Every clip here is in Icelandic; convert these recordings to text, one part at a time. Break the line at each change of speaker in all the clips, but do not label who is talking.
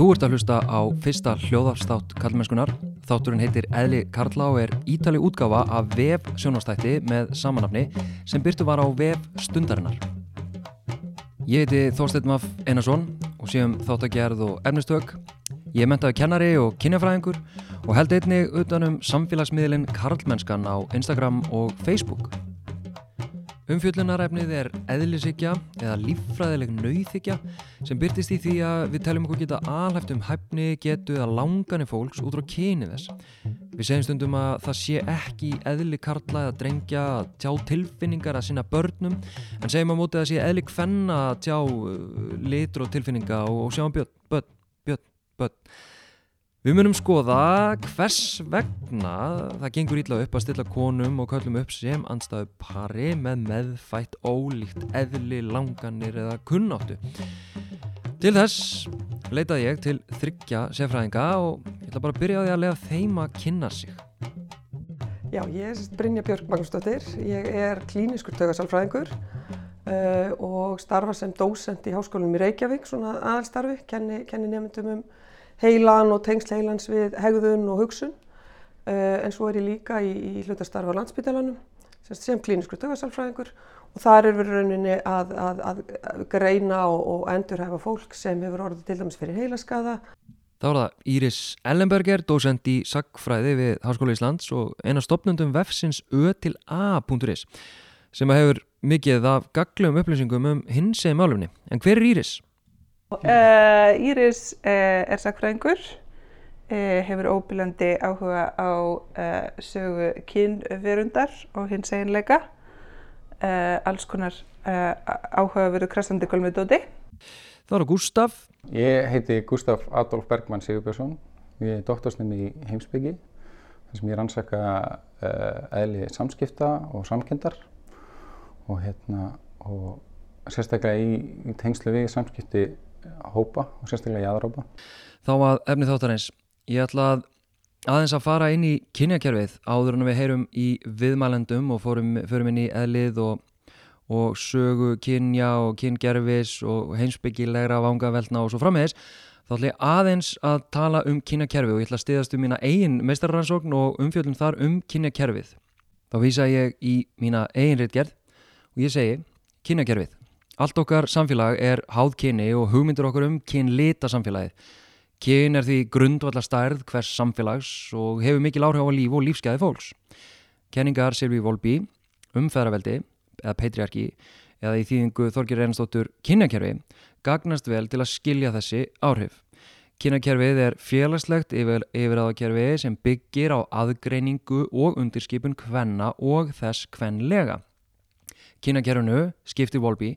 Þú ert að hlusta á fyrsta hljóðarstátt kallmennskunar. Þátturinn heitir Eðli Karlá og er ítali útgáfa af VEF sjónastætti með samanafni sem byrtu var á VEF stundarinnar. Ég heiti Þorstein Maff Einarsson og séum þáttagerð og efnistök. Ég er mentaði kennari og kynjafræðingur og held einnig utanum samfélagsmiðlinn Karlmennskan á Instagram og Facebook. Umfjöllunarefnið er eðlisíkja eða líffræðileg nauðíkja sem byrtist í því að við teljum okkur geta alhæft um hæfni, getu eða langani fólks út frá kyni þess. Við segjum stundum að það sé ekki eðli karla eða drengja að tjá tilfinningar að sinna börnum en segjum að mótið að sé eðli kvenna að tjá uh, litur og tilfinninga og, og sjá um björn, börn, björn, börn. Við munum skoða hvers vegna það gengur ítla upp að stilla konum og köllum upp sem anstæðu pari með meðfætt ólíkt eðli langanir eða kunnáttu. Til þess leitaði ég til þryggja sefræðinga og ég ætla bara að byrja á því að lega þeim að kynna sig.
Já, ég er Brynja Björg Magnúsdóttir, ég er klíniskur taugasalfræðingur uh, og starfa sem dósend í háskólanum í Reykjavík, svona aðalstarfi, kenni, kenni nefndum um heilan og tengsl heilans við hegðun og hugsun uh, en svo er ég líka í, í hlutastarfa á landsbytalanum sem klíniskur taugasalfræðingur og þar er við rauninni að, að, að greina og, og endurhefa fólk sem hefur orðið til dæmis fyrir heilaskaða.
Þá er það Íris Ellenberger, dósend í Sackfræði við Háskóla Íslands og eina stopnundum vefsins ö.a.is sem hefur mikið af gaglum upplýsingum um hins eða málumni. En hver er Íris?
Uh, Íris uh, er sakfræðingur, uh, hefur óbyrlandi áhuga á sögu kynverundar og hins eginleika, alls konar áhuga verið krasandi gulmiðdóti.
Það er Gustaf.
Ég heiti Gustaf Adolf Bergman Sigurbjörnsson, ég er doktorsnemi í heimsbyggi, þar sem ég rannsaka eðli samskipta og samkendar og, hérna, og sérstaklega í, í tengslu við samskipti hópa og sérstaklega jáðarópa.
Þá að efni þáttarins, ég ætla að aðeins að fara inn í kynjakerfið áður en við heyrum í viðmælendum og fórum, förum inn í eðlið og, og sögu kynja og kyngerfis og heimsbyggilegra vangavelna og svo frammeðis. Þá ætla ég aðeins að tala um kynjakerfið og ég ætla að stiðast um mína eigin meistarrannsókn og umfjöldum þar um kynjakerfið. Þá vísa ég í mína eigin réttgerð og ég segi kynjakerfið. Allt okkar samfélag er háð kyni og hugmyndur okkur um kynlita samfélagið. Kyn er því grundvallar stærð hvers samfélags og hefur mikil áhrif á líf og lífsgæði fólks. Kenningar Silvi Volby, umfæðraveldi eða patriarki eða í þýðingu Þorgir Reynsdóttur kynnakerfi gagnast vel til að skilja þessi áhrif. Kynnakerfið er félagslegt yfir, yfirraðakerfi sem byggir á aðgreiningu og undirskipun hvenna og þess hvenlega. Kynnakerfinu skipti Volby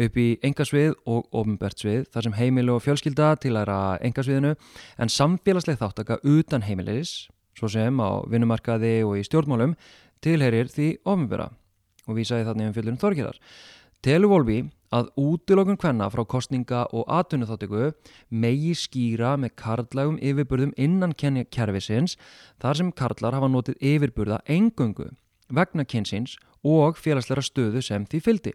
upp í engasvið og ofinbært svið þar sem heimil og fjölskylda tilæra engasviðinu en samfélagsleg þáttaka utan heimilis, svo sem á vinnumarkaði og í stjórnmálum, tilherir því ofinbæra og vísaði þannig um fjöldunum þorkirar. Telur Volby að útilokun hvenna frá kostninga og atvinnuþáttöku megi skýra með karlægum yfirburðum innan kerfisins þar sem karlar hafa notið yfirburða engöngu vegna kynsins og félagsleira stöðu sem því fyldi.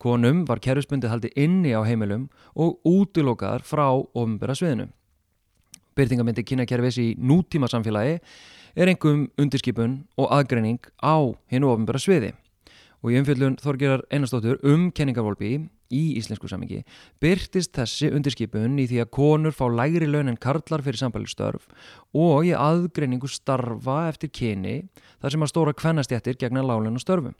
Konum var kerfisbundið haldi inni á heimilum og útilokaðar frá ofinbæra sviðinu. Byrtingamindi kynakerfis í nútíma samfélagi er engum undirskipun og aðgreining á hennu ofinbæra sviði. Og í umfjöldun Þorgerar Einarstóttur um kenningarvolpi í íslensku samingi byrtist þessi undirskipun í því að konur fá lægri laun en karlar fyrir sambælistörf og í aðgreiningu starfa eftir kyni þar sem að stóra kvennastjættir gegna lálen og störfum.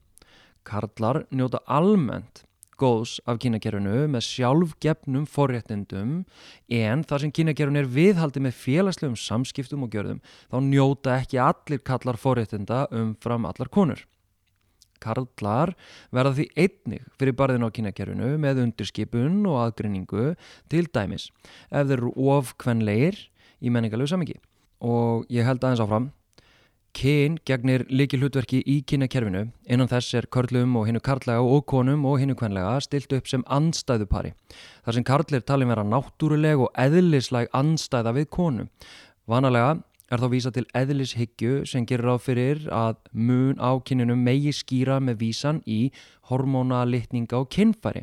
Karlar njóta almennt góðs af kynakerfinu með sjálfgefnum forréttindum en þar sem kynakerfinu er viðhaldi með félagslegum samskiptum og gjörðum þá njóta ekki allir kallar forréttinda um fram allar konur. Karlar verða því einnig fyrir barðin á kynakerfinu með undirskipun og aðgrinningu til dæmis ef þeir eru of kvenleir í menningarlegu samingi. Og ég held aðeins áfram, kyn gegnir líki hlutverki í kynakerfinu, innan þess er körlum og hinnu karlæga og konum og hinnu kvenlega stilt upp sem andstæðupari. Þar sem karlir talin vera náttúruleg og eðlislæg andstæða við konu. Vanalega er þá vísa til eðlishyggju sem gerir á fyrir að mun á kynninum megi skýra með vísan í hormónalitninga og kynfæri.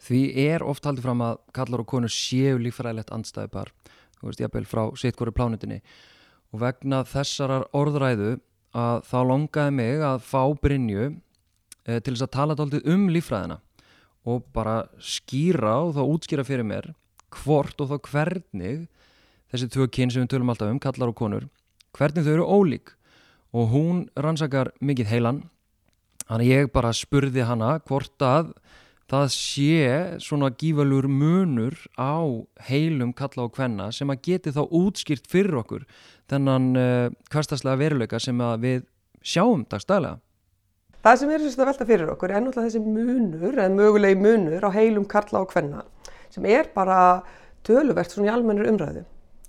Því er oft haldið fram að kallar og konur séu líffræðilegt andstæðipar, þú veist, jafnvel frá sitt hverju plánutinni og vegna þessarar orðræðu að þá longaði mig að fá Brynju eh, til þess að tala dálítið um líffræðina og bara skýra og þá útskýra fyrir mér hvort og þá hvernig þessi tvö kyn sem við tölum alltaf um, kallar og konur, hvernig þau eru ólík og hún rannsakar mikið heilan þannig ég bara spurði hana hvort að það sé svona gífalur munur á heilum kalla og kvenna sem að geti þá útskýrt fyrir okkur þennan uh, hverstaslega veruleika sem við sjáum dagstælega.
Það sem er þess að velta fyrir okkur er náttúrulega þessi munur, eða mögulegi munur á heilum kalla og kvenna sem er bara töluvert svona í almennir umræðu.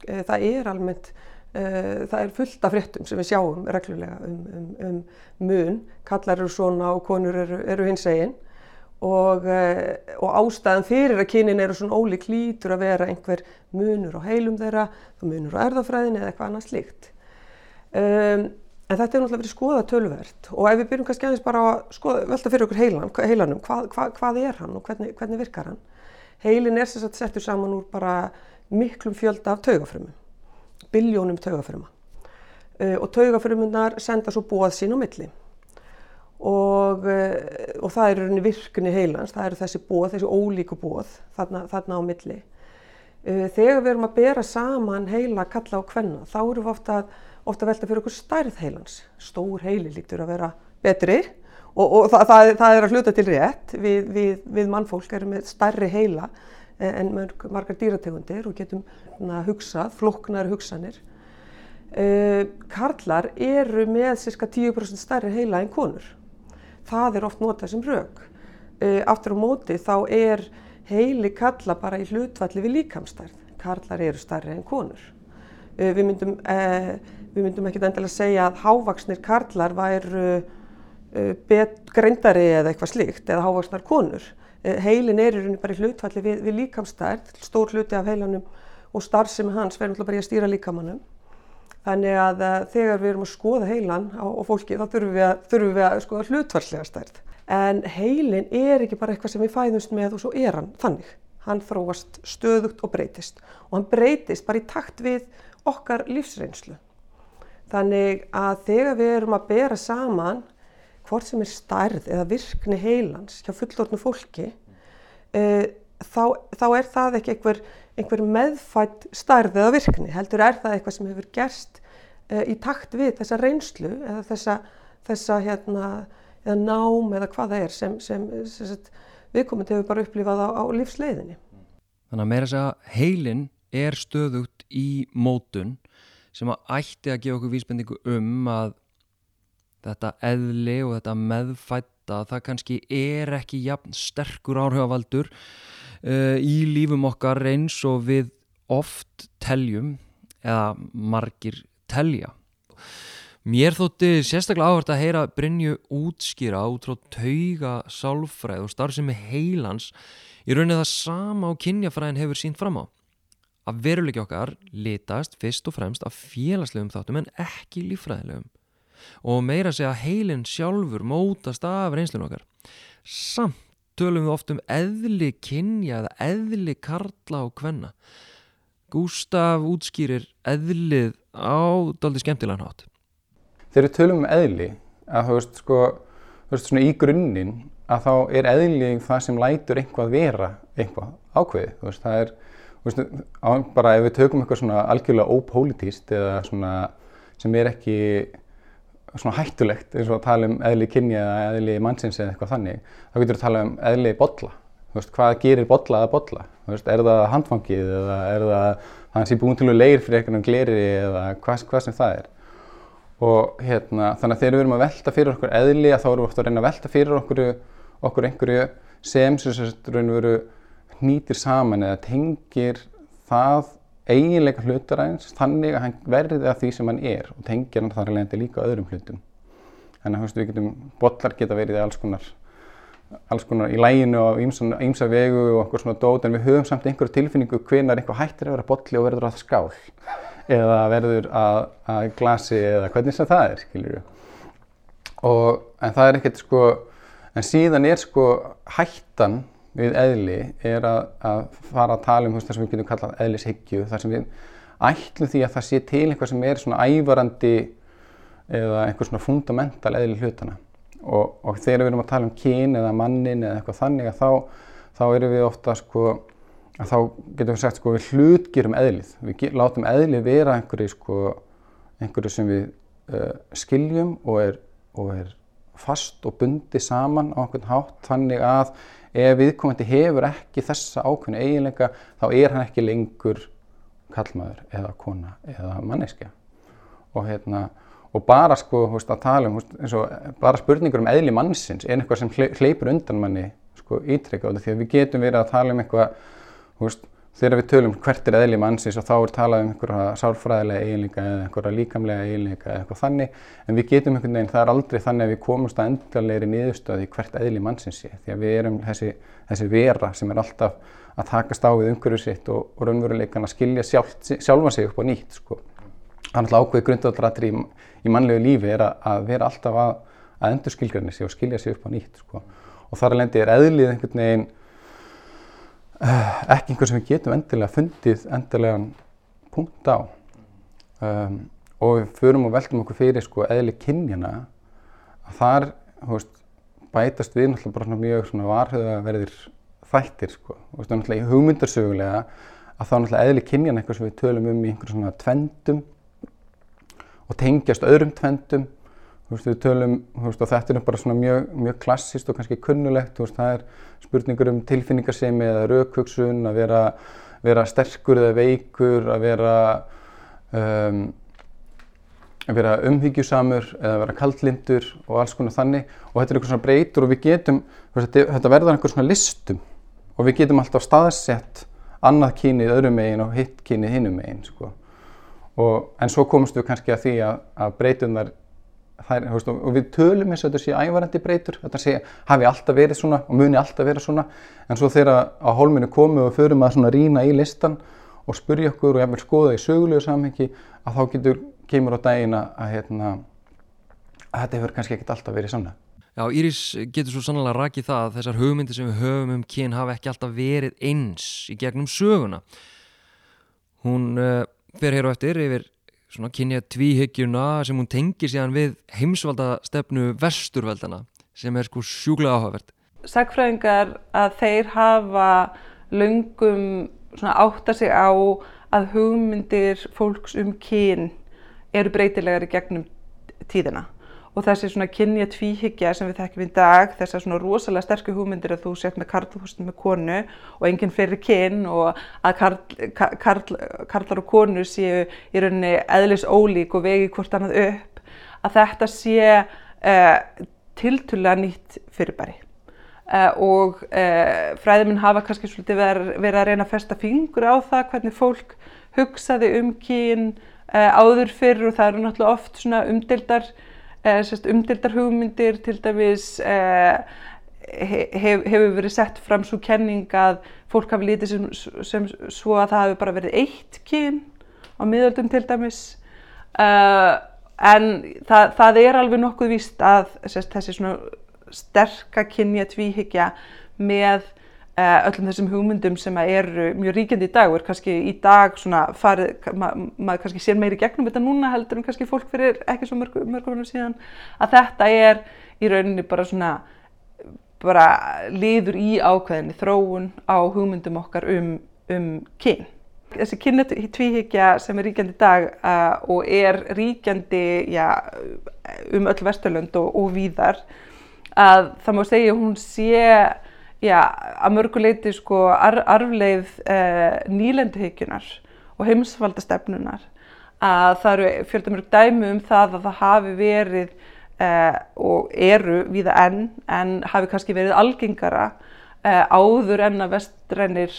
Eh, það er almennt, uh, það er fullt af fréttum sem við sjáum reglulega um, um, um mun, kallar eru svona og konur eru, eru hins eginn og, eh, og ástæðan fyrir að kynin eru svona ólík lítur að vera einhver munur á heilum þeirra, munur á erðafræðin eða eitthvað annað slíkt. Um, en þetta er náttúrulega verið skoða tölvert og ef við byrjum kannski aðeins bara að skoða, velta fyrir okkur heilan, heilanum, hvað, hvað, hvað er hann og hvernig, hvernig virkar hann? Heilin er sérstaklega settur saman úr bara miklum fjölda af taugafrömmum, biljónum taugafrömma uh, og taugafrömmunar senda svo bóð sín á milli og, eh, og það er rauninni virkni heilans, það eru þessi bóð, þessi ólíku bóð þarna, þarna á milli. Eh, þegar við erum að bera saman heila, kalla og kvenna, þá eru við ofta, ofta velta fyrir okkur stærð heilans. Stór heili líktur að vera betri og, og það, það, það er að hluta til rétt. Við, við, við mannfólk erum með stærri heila eh, en margar dýrategundir og getum na, hugsað, floknar hugsanir. Uh, karlar eru með cirka 10% stærri heila en konur það er oft notað sem rauk. Uh, aftur á móti þá er heili kalla bara í hlutvalli við líkamstærð. Karlar eru starri en konur. Uh, við myndum, myndum ekki endilega segja að hávaksnir karlar væru greindari eða eitthvað slíkt eða hávaksnar konur. Heilin er í rauninni bara í hlutvalli við, við líkamstærð, stór hluti af heilanum og starfsemi hans verður náttúrulega bara í að stýra líkamannum. Þannig að uh, þegar við erum að skoða heilan á, á fólki þá þurfum við að, þurfum við að skoða hlutvarslega stærð. En heilin er ekki bara eitthvað sem við fæðumst með og svo er hann þannig. Hann þróast stöðugt og breytist og hann breytist bara í takt við okkar lífsreynslu. Þannig að þegar við erum að bera saman hvort sem er stærð eða virkni heilans hjá fullorðnu fólki uh, þá, þá er það ekki einhver einhver meðfætt starð eða virkni, heldur er það eitthvað sem hefur gerst uh, í takt við þessa reynslu eða þessa, þessa hérna, eða nám eða hvað það er sem, sem, sem viðkomandi hefur bara upplifað á, á lífsleiðinni.
Þannig að meira þess að heilin er stöðugt í mótun sem að ætti að gefa okkur vísbendingu um að þetta eðli og þetta meðfætta það kannski er ekki jafn sterkur áhrifavaldur uh, í lífum okkar eins og við oft teljum eða margir telja. Mér þótti sérstaklega áhvert að heyra Brynju útskýra út frá tauga sálfræð og starfsemi heilans í rauninni það sama og kynjafræðin hefur sínt fram á. Að veruleiki okkar litast fyrst og fremst af félagslegum þáttum en ekki lífræðilegum. Og meira segja heilin sjálfur mótast af reynslun okkar. Samt tölum við oft um eðli kynja eða eðli karla og kvenna. Gustaf útskýrir eðlið á doldi skemmtilegan hátt.
Þegar við tölum um eðli, að þú veist sko, þú veist svona í grunninn, að þá er eðlið það sem lætur einhvað vera einhvað ákveðið. Þú veist, það er, bara ef við tökum eitthvað svona algjörlega ópolítíst eða svona sem er ekki svona hættulegt eins og að tala um eðli kynja eða eðli mannsins eða eitthvað þannig þá getur við að tala um eðli botla veist, hvað gerir botla að botla veist, er það handfangið eða er það sem er búin til að leir fyrir eitthvað gleri eða hvað, hvað sem það er? Og hérna þannig að þegar við erum að velta fyrir okkur eðli þá erum við ofta að reyna að velta fyrir okkur okkur einhverju sem sem raun og veru hnýtir saman eða tengir það eiginleika hlutaræðins þannig að hann verði að því sem hann er og tengir hann þar alveg líka öðrum hlutum. Þannig að við getum, bollar geta verið alls konar, alls konar í læginu og ímsa vegu og okkur svona dót en við höfum samt einhverju tilfinningu hvenar einhver hættir að vera bolli og verður að skál eða verður að, að glasi eða hvernig sem það er, skiljur við. Og, en það er ekkert sko, en síðan er sko hættan við eðli er að, að fara að tala um veist, það sem við getum kallað eðlishyggju, þar sem við ætlum því að það sé til eitthvað sem er svona ævarandi eða einhver svona fundamental eðli hlutana og, og þegar við erum að tala um kyn eða mannin eða eitthvað þannig að þá, þá erum við ofta sko að þá getum við sagt sko við hlutgerum eðlið, við ge- látum eðlið vera einhverju sko einhverju sem við uh, skiljum og er, og er fast og bundi saman á einhvern hátt þannig að ef viðkomandi hefur ekki þessa ákveðnu eiginleika þá er hann ekki lengur kallmaður eða kona eða manneskja. Og hérna og bara sko veist, að tala um veist, bara spurningur um eðli mannsins er eitthvað sem hle- hleypur undan manni sko ítrekka því að við getum verið að tala um eitthvað veist, þegar við tölum hvert er eðli mannsins og þá er talað um einhverja sálfræðilega eiginleika eða einhverja líkamlega eiginleika eða eitthvað þannig en við getum einhvern veginn, það er aldrei þannig að við komumst að endalegri niðurstöði hvert eðli mannsins sé því að við erum þessi, þessi vera sem er alltaf að takast á við umhverju sitt og, og raunveruleikan að skilja sjálf, sjálfa sig upp á nýtt sko. Það er alltaf ákveðið grundvallatri í, í mannlegu lífi er að, að vera alltaf að, að endur skilgjarni sig og skilja sig upp á nýtt sko. og þar að lendi er eðlið einhvern veginn ekki einhver sem við getum endilega fundið endilegan punkt á. Um, og við förum og veltum okkur fyrir sko eðli kynjana að þar veist, bætast við náttúrulega bara mjög varhugaverðir þættir sko. Og náttúrulega í hugmyndarsögulega að þá náttúrulega eðli kynjana eitthvað sem við tölum um í einhverjum svona tvendum og tengjast öðrum tvendum veist, við tölum, veist, þetta er bara mjög, mjög klassist og kannski kunnulegt, veist, það er spurningur um tilfinningarsemi eða raukhugsun, að vera, vera sterkur eða veikur, að vera, um, að vera umhyggjusamur eða vera kaldlindur og alls konar þannig og þetta er eitthvað svona breytur og við getum, þetta, þetta verður einhver svona listum og við getum alltaf staðsett annað kynið öðrum megin og hitt kynið hinnum megin, sko. En svo komumst við kannski að því að, að breytunar þær, veist, og við tölum eins og þetta sé ævarandi breytur, þetta sé hafi alltaf verið svona og muni alltaf vera svona en svo þegar á hólminu komum við og förum að svona rýna í listan og spurja okkur og jafnvel skoða í sögulegu samhengi að þá getur, kemur á daginn að, að, hérna, að þetta hefur kannski ekkert alltaf verið svona.
Já, Íris getur svo sannlega rakið það að þessar hugmyndir sem við höfum um kyn hafa ekki alltaf verið eins í gegnum söguna. Hún uh, fer hér á eftir yfir svona kynja tvíhyggjuna sem hún tengir síðan við heimsvalda stefnu vesturveldana sem er sko sjúklega áhugavert.
Sakfræðingar að þeir hafa löngum svona átta sig á að hugmyndir fólks um kyn eru breytilegar í gegnum tíðina og þessi svona kynja tvíhyggja sem við þekkjum í dag, þessar svona rosalega sterku hugmyndir að þú sért með karl þú sért með konu og enginn fyrir kyn og að karl, karl, karlar og konur séu í rauninni eðlis ólík og vegi hvort annað upp, að þetta sé uh, tiltulega nýtt fyrirbæri. Uh, og uh, fræðiminn hafa kannski svolítið verið, að reyna að festa fingur á það hvernig fólk hugsaði um kyn áður fyrr og það eru náttúrulega oft svona umdeildar umdildar hugmyndir til dæmis uh, hef, hefur verið sett fram svo kenning að fólk hafi lítið sem, sem svo að það hafi bara verið eitt kyn á miðöldum til dæmis. Uh, en það, það er alveg nokkuð víst að þessi svona sterka kynja tvíhyggja með öllum þessum hugmyndum sem eru mjög ríkjandi í dag og er kannski í dag svona farið, ma maður kannski sér meiri gegnum þetta núna heldur en kannski fólk fyrir ekki svo mörgum mörg síðan að þetta er í rauninni bara svona bara líður í ákveðinni þróun á hugmyndum okkar um, um kyn. Þessi kynna tvíhyggja sem er ríkjandi í dag uh, og er ríkjandi já, um öll Vesturlönd og, og víðar að það má segja hún sé já, að mörguleiti sko ar, arfleið uh, nýlenduhyggjunar og heimsvaldastefnunar að það eru fjöldamörg dæmi um það að það hafi verið uh, og eru víða enn en hafi kannski verið algengara uh, áður en að vestrænir,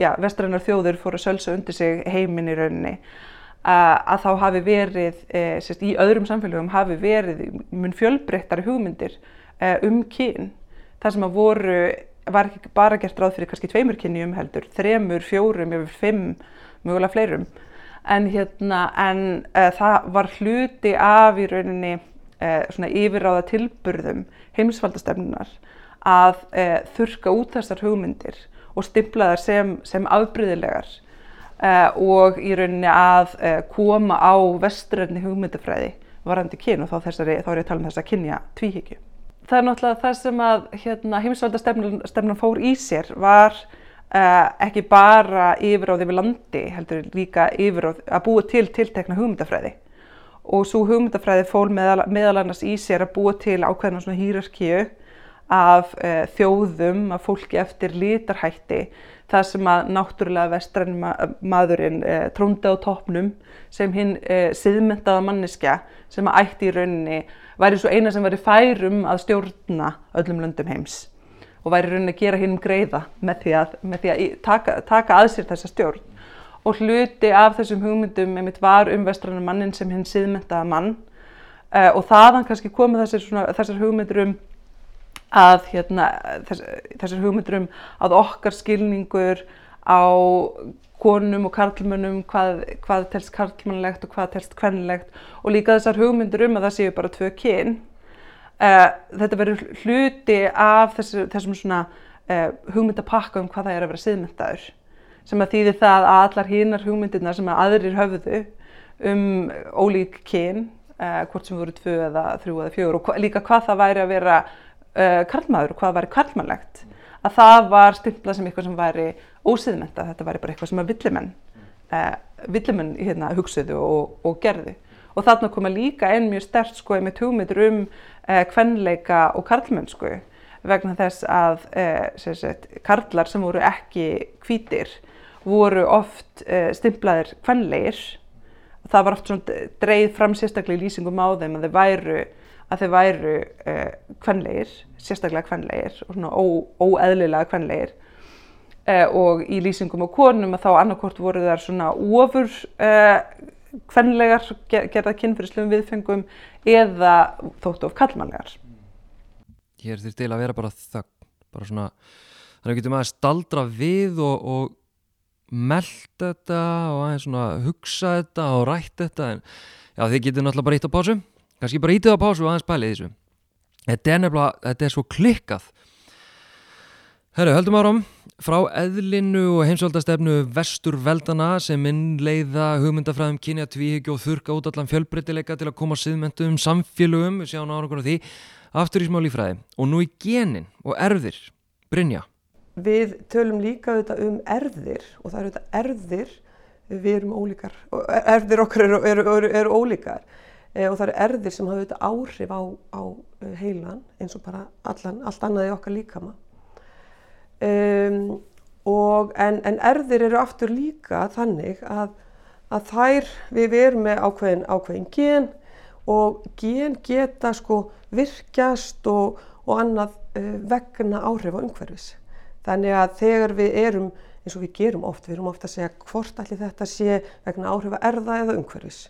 já, vestrænar þjóður fóru að sölsa undir sig heiminn í rauninni að þá hafi verið, sérst, í öðrum samfélagum hafi verið mun fjölbreyttari hugmyndir um kyn þar sem að voru, var ekki bara gert ráð fyrir kannski tveimur kynjum heldur, þremur, fjórum, yfir fimm, mögulega fleirum. En, hérna, en uh, það var hluti af í rauninni uh, svona yfirráða tilburðum heimsvaldastefnunar að e, þurka út þessar hugmyndir og stimpla þær sem, sem afbríðilegar og í rauninni að koma á vesturöfni hugmyndafræði varandi kyn og þá, þessari, þá er ég að tala um þess að kynja tvíhyggju. Það er náttúrulega það sem að hérna, heimsvaldastefnun fór í sér var Uh, ekki bara yfiráð yfir landi heldur líka yfiráð að búa til tiltekna hugmyndafræði. Og svo hugmyndafræði fól meðal, meðal annars í sér að búa til ákveðna svona hýrarkíu af uh, þjóðum, af fólki eftir litarhætti það sem að náttúrulega vestræn maðurinn uh, tróndi á toppnum sem hinn siðmyndaða manniska sem að ætti í rauninni væri svo eina sem væri færum að stjórna öllum löndum heims og væri raunin að gera hinnum greiða með því að, með því að taka, taka að sér þessa stjórn. Og hluti af þessum hugmyndum einmitt var um vestrannar mannin sem hinn siðmyndaða mann uh, og þaðan kannski komið þessar, svona, þessar hugmyndur um að hérna, þess, þessar hugmyndur um að okkar skilningur á konum og karlmönnum hvað, hvað telst karlmannlegt og hvað telst kvennlegt. Og líka þessar hugmyndur um að það séu bara tvö kyn. Uh, þetta verður hluti af þessu, þessum svona uh, hugmyndapakka um hvað það er að vera siðmyndaður sem að þýðir það að allar hínar hugmyndirna sem að aðrir höfðu um ólík kyn uh, hvort sem voru tvö eða þrjú eða fjögur og líka hvað það væri að vera karlmaður og hvað væri karlmannlegt að það var stimplað sem eitthvað sem væri ósiðmyndað, þetta væri bara eitthvað sem að villimenn villimenn hérna, hugsuðu og, og gerðu. Og þarna koma líka einn mjög stert sko með hugmyndir um eh, kvenleika og karlmennsku vegna þess að eh, sagt, karlar sem voru ekki hvítir voru oft eh, stimplaðir kvenleir það var oft svona dreið fram sérstaklega í lýsingum á þeim að þeir væru að þeir væru uh, kvenleir, sérstaklega kvenleir og svona óeðlilega kvenleir uh, og í lýsingum á konum að þá annarkort voru þar svona ofur uh, kvenlegar gerða kynfyrirslum viðfengum eða þóttu of kallmannlegar.
Hér þurft til að vera bara þögn, bara svona, þannig að getum að staldra við og, og melda þetta og aðeins svona hugsa þetta og rætta þetta en já þið getum náttúrulega bara ítt á pásu, kannski bara ítið á pásu og aðeins pælið þessu. Þetta er nefnilega, þetta er svo klikkað. Herru, höldum áram frá eðlinu og heimsvöldastefnu vesturveldana sem innleiða hugmyndafræðum kynja tvíhyggju og þurka út allan fjölbreytileika til að koma siðmyndum samfélögum, við sjáum ára á því, aftur í smá lífræði og nú í genin og erðir. Brynja?
Við tölum líka auðvitað um erðir og það eru auðvitað erðir, við erum ólíkar, erðir okkar eru, eru, eru, eru ólíkar og það eru erðir sem hafa auðvitað áhrif á, á heilan eins og bara allan, allt annað í okkar líkama. Um, og, en, en erðir eru aftur líka þannig að, að þær, við, erum með ákveðin, ákveðin gen og gen geta sko virkjast og, og annað uh, vegna áhrif á umhverfis. Þannig að þegar við erum, eins og við gerum oft, við erum ofta að segja hvort allir þetta sé vegna áhrif að erða eða umhverfis.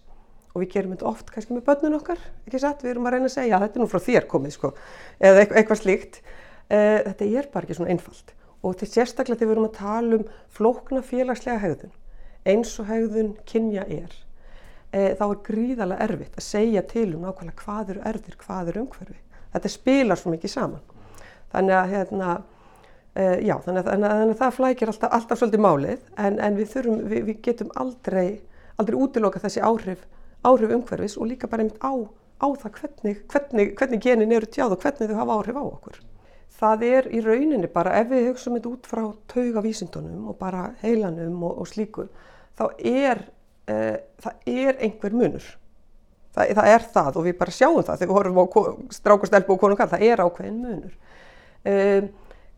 Og við gerum þetta oft kannski með börnun okkar, ekki satt, við erum að reyna að segja, þetta er nú frá þér komið sko, eða eitthvað slíkt. Uh, þetta er bara ekki svona einfalt og til sérstaklega þegar við erum að tala um flókna félagslega hegðun eins og hegðun kynja er e, þá er gríðarlega erfitt að segja til um nákvæmlega hvað eru erðir, hvað eru umhverfi. Þetta spilar svo mikið saman. Þannig að, hérna, e, já, þannig að, þannig að, þannig að það flækir alltaf, alltaf svolítið málið en, en við, þurfum, við, við getum aldrei, aldrei útiloka þessi áhrif, áhrif umhverfis og líka bara einmitt á, á það hvernig, hvernig, hvernig genin eru tjáð og hvernig þau hafa áhrif á okkur það er í rauninni bara ef við hugsaum þetta út frá taugavísindunum og bara heilanum og, og slíku þá er, það er einhver munur. Það, það er það og við bara sjáum það þegar við horfum á strákustelpu og konungar, það er ákveðin munur. Uh,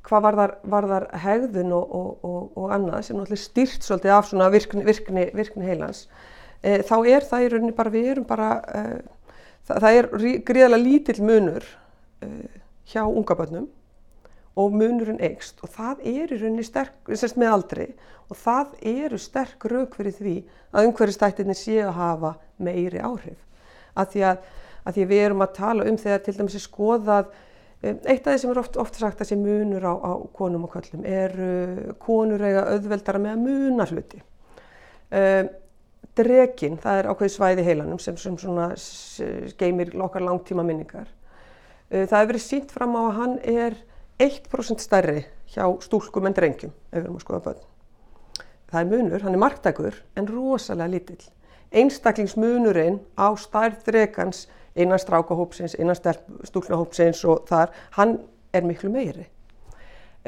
hvað var þar, var þar hegðun og, og, og annað sem náttúrulega styrt svolítið af virkni, virkni, virkni heilans, uh, þá er það í rauninni bara, við erum bara, það, það er gríðarlega lítill munur hjá unga börnum og munurinn eikst og það er í rauninni sterk, semst með aldrei og það eru sterk rauk fyrir því að umhverfistættinni séu að hafa meiri áhrif. Að því að, að því að við erum að tala um þegar til dæmis er skoðað, eitt af því sem er oft, oft sagt að sé munur á, á konum og köllum er uh, konur eiga auðveldara með að muna hluti. Uh, Drekinn, það er ákveði svæði heilanum sem, sem geymir okkar langtíma minningar. Uh, það hefur verið sínt fram á að hann er 1% stærri hjá stúlkum en drengjum ef við erum að skoða börn. Það er munur, hann er marktækur en rosalega lítill. Einstaklingsmunurinn á stærð dregans innan strákahópsins, innan stúlnahópsins og þar, hann er miklu meiri.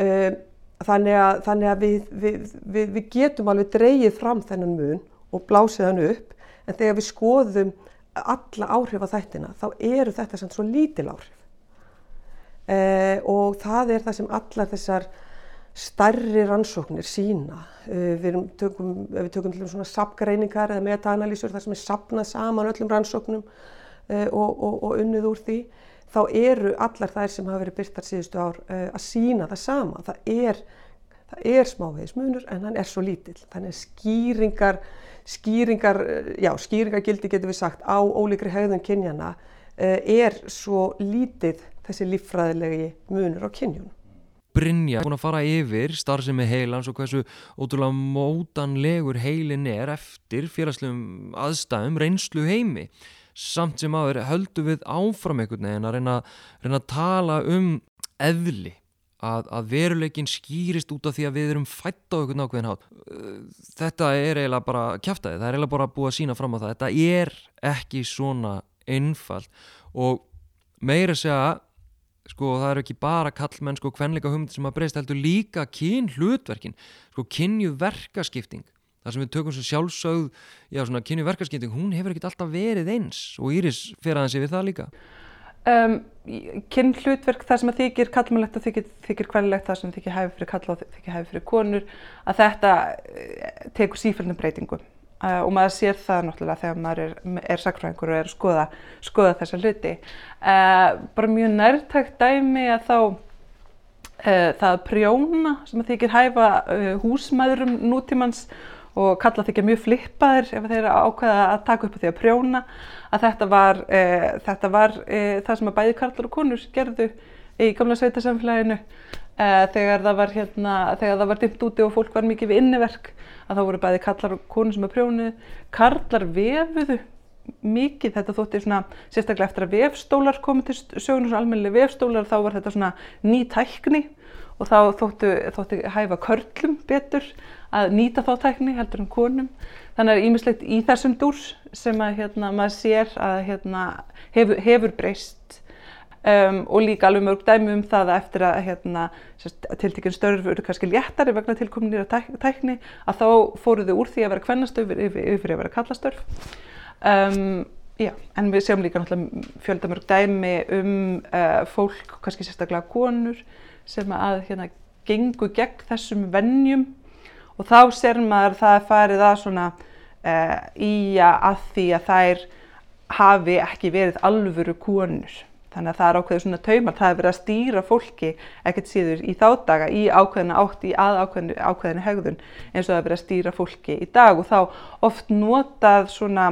Um, þannig að, þannig að við, við, við, við getum alveg dreyið fram þennan mun og blásið hann upp en þegar við skoðum alla áhrif á þættina þá eru þetta sem svo lítil áhrif uh, og það er það sem allar þessar stærri rannsóknir sína. Uh, við tökum, við tökum til svona sapgreiningar eða meta-analýsur þar sem er sapnað saman öllum rannsóknum uh, og, og, og unnið úr því þá eru allar þær sem hafa verið byrtar síðustu ár uh, að sína það sama. Það er, það er smávegismunur en hann er svo lítill. Þannig að skýringar, skýringar, já, skýringargildi getur við sagt á ólíkri hegðun kynjana uh, er svo lítið þessi líffræðilegi munur á kynjunum.
Brynja búin að fara yfir starfsemi heilans og hversu ótrúlega mótanlegur heilin er eftir félagslegum aðstæðum reynslu heimi samt sem aður höldu við áfram einhvern veginn að reyna, reyna að tala um eðli að, að veruleikin skýrist út af því að við erum fætt á einhvern ákveðin hát þetta er eiginlega bara kæftæði, það er eiginlega bara búið að sína fram á það. Þetta er ekki svona einfalt. Og meira segja sko það eru ekki bara kallmenn sko kvenleika humdi sem að breyst heldur líka kyn hlutverkin. Sko kynju verkaskipting það sem við tökum svo sjálfsögð já svona kynju verkaskipting hún hefur ekkert alltaf verið eins. Og Íris fer aðeins yfir það líka
um, kyn hlutverk það sem að þykir kallmannlegt og þykir, þykir kvenlegt það sem þykir hæfi fyrir kalla og þykir hæfi fyrir konur að þetta tekur sífælnum breytingum Uh, og maður sér það náttúrulega þegar maður er, er sakfræðingur og er að skoða, skoða þessa hluti. Uh, bara mjög nærtækt dæmi að þá uh, það prjóna sem þykir hæfa húsmaðurum nútímans og kalla þykja mjög flippaðir ef þeir ákveða að taka upp á því að prjóna að þetta var, þetta var það sem að bæði karlar og konur gerðu í gamla sveitasamfélaginu Uh, þegar það var hérna, var dimmt úti og fólk var mikið við inniverk að þá voru bæði kallar og konur sem að prjónuðu. Karlar vefuðu mikið, þetta þótti svona sérstaklega eftir að vefstólar komið til söguna svona almennilega vefstólar þá var þetta svona ný tækni og þá þóttu, þóttu hæfa körlum betur að nýta þá tækni heldur en konum. Þannig að ímislegt í þessum dúrs sem að hérna maður sér að hérna hefur, hefur breyst. Um, og líka alveg mörg dæmi um það að eftir að hérna, tiltekinn störf eru kannski léttari vegna tilkominir að tæk, tækni að þá fóru þau úr því að vera kvennastörf yfir, yfir að vera kallastörf um, já, en við sjáum líka fjölda mörg dæmi um uh, fólk, kannski sérstaklega konur sem að hérna, gengu gegn þessum vennjum og þá ser maður það að farið að svona uh, í að því að þær hafi ekki verið alvöru konur. Þannig að það er ákveður svona taumar, það er verið að stýra fólki ekkert síður í þá daga í ákveðina átt í að ákveðinu, ákveðinu hegðun eins og það er verið að stýra fólki í dag. Og þá oft notað svona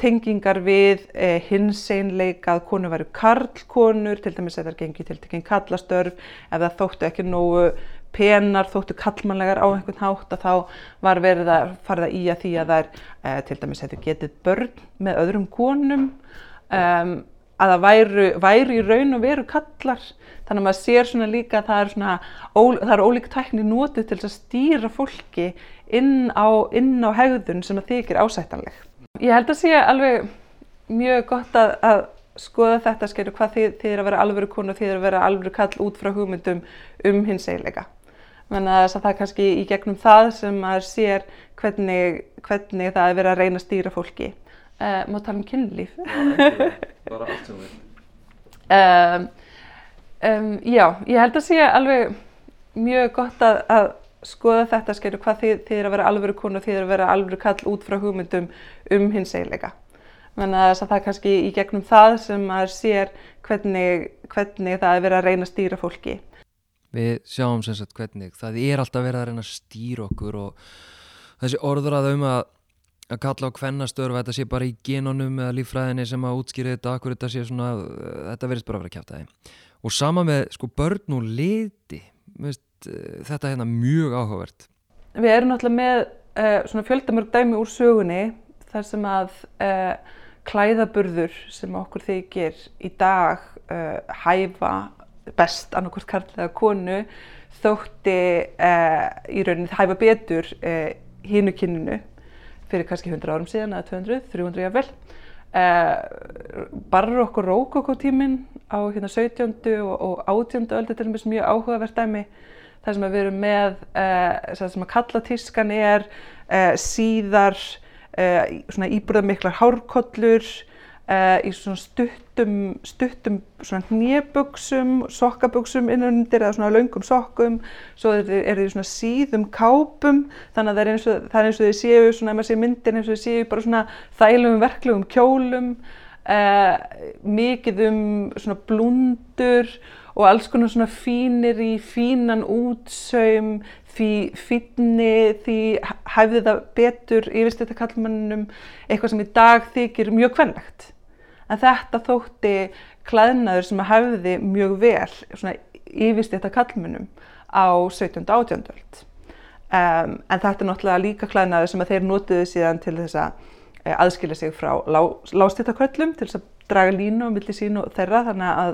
tengingar við eh, hinseinleika að konu varu karlkonur, til dæmis að það er gengið til tekinn kallastörf, ef það þóttu ekki nógu penar, þóttu kallmannlegar á einhvern hátt að þá var verið að fara það í að því að það er eh, til dæmis að þau getið börn með öðrum konum. Um, að það væru, væru í raun og veru kallar þannig að maður sér svona líka að það er svona það er ólík tækni nótið til að stýra fólki inn á, inn á hegðun sem að þykir ásættanleg. Ég held að sé alveg mjög gott að, að skoða þetta skilju hvað þið, þið er að vera alvöru konu og þið er að vera alvöru kall út frá hugmyndum um hins eiginleika. Þannig að það er kannski í gegnum það sem maður sér hvernig, hvernig það er verið að reyna að stýra fólki. Uh, má tala um kynlíf
bara allt sem við
um, já, ég held að sé alveg mjög gott að, að skoða þetta skilju hvað þið, þið er að vera alvöru konu og þið er að vera alvöru kall út frá hugmyndum um hins eiginleika þannig að það er kannski í gegnum það sem maður sér hvernig, hvernig það er verið að reyna að stýra fólki.
Við sjáum sem sagt hvernig það er alltaf verið að reyna að stýra okkur og þessi orður að um að að kalla á hvennastörf þetta sé bara í genónum eða líffræðinni sem að útskýra þetta akkur þetta sé svona, þetta verðist bara að vera kæft aðeins og sama með sko börn og liti veist, þetta er hérna mjög áhugavert
Við erum náttúrulega með uh, svona fjöldamörg dæmi úr sögunni þar sem að uh, klæðaburður sem okkur þykir í dag uh, hæfa best annarkvort karl eða konu þótti í rauninni hæfa betur hínu kyninu fyrir kannski 100 árum síðan eða 200, 300 jafnvel. Uh, Barrokk og Rókokk á hérna 17. og, og 18. öldu til dæmis mjög áhugavert dæmi þar sem við erum með uh, sem að kalla tískan er uh, síðar svona íbröðmiklar hárkollur í svona stuttum, stuttum svona hnéböksum, sokkaböksum innanundir eða svona laungum sokkum. Svo er þið svona síðum kápum þannig að það er eins og, er eins og þið séu svona, ef maður sé myndir eins og þið séu bara svona þælum verklegum kjólum Uh, mikið um svona blundur og alls konar svona fínir í fínan útsaum því fínni, því hæfði það betur yfirstætta kallmannum eitthvað sem í dag þykir mjög kvennlegt en þetta þótti klæðnaður sem hæfði mjög vel svona yfirstætta kallmannum á 17. átjöndöld um, en þetta er náttúrulega líka klæðnaður sem þeir notiði síðan til þess að Eh, aðskilja sig frá lá, lástýttaköllum til þess að draga línu á milli sín og þeirra þannig að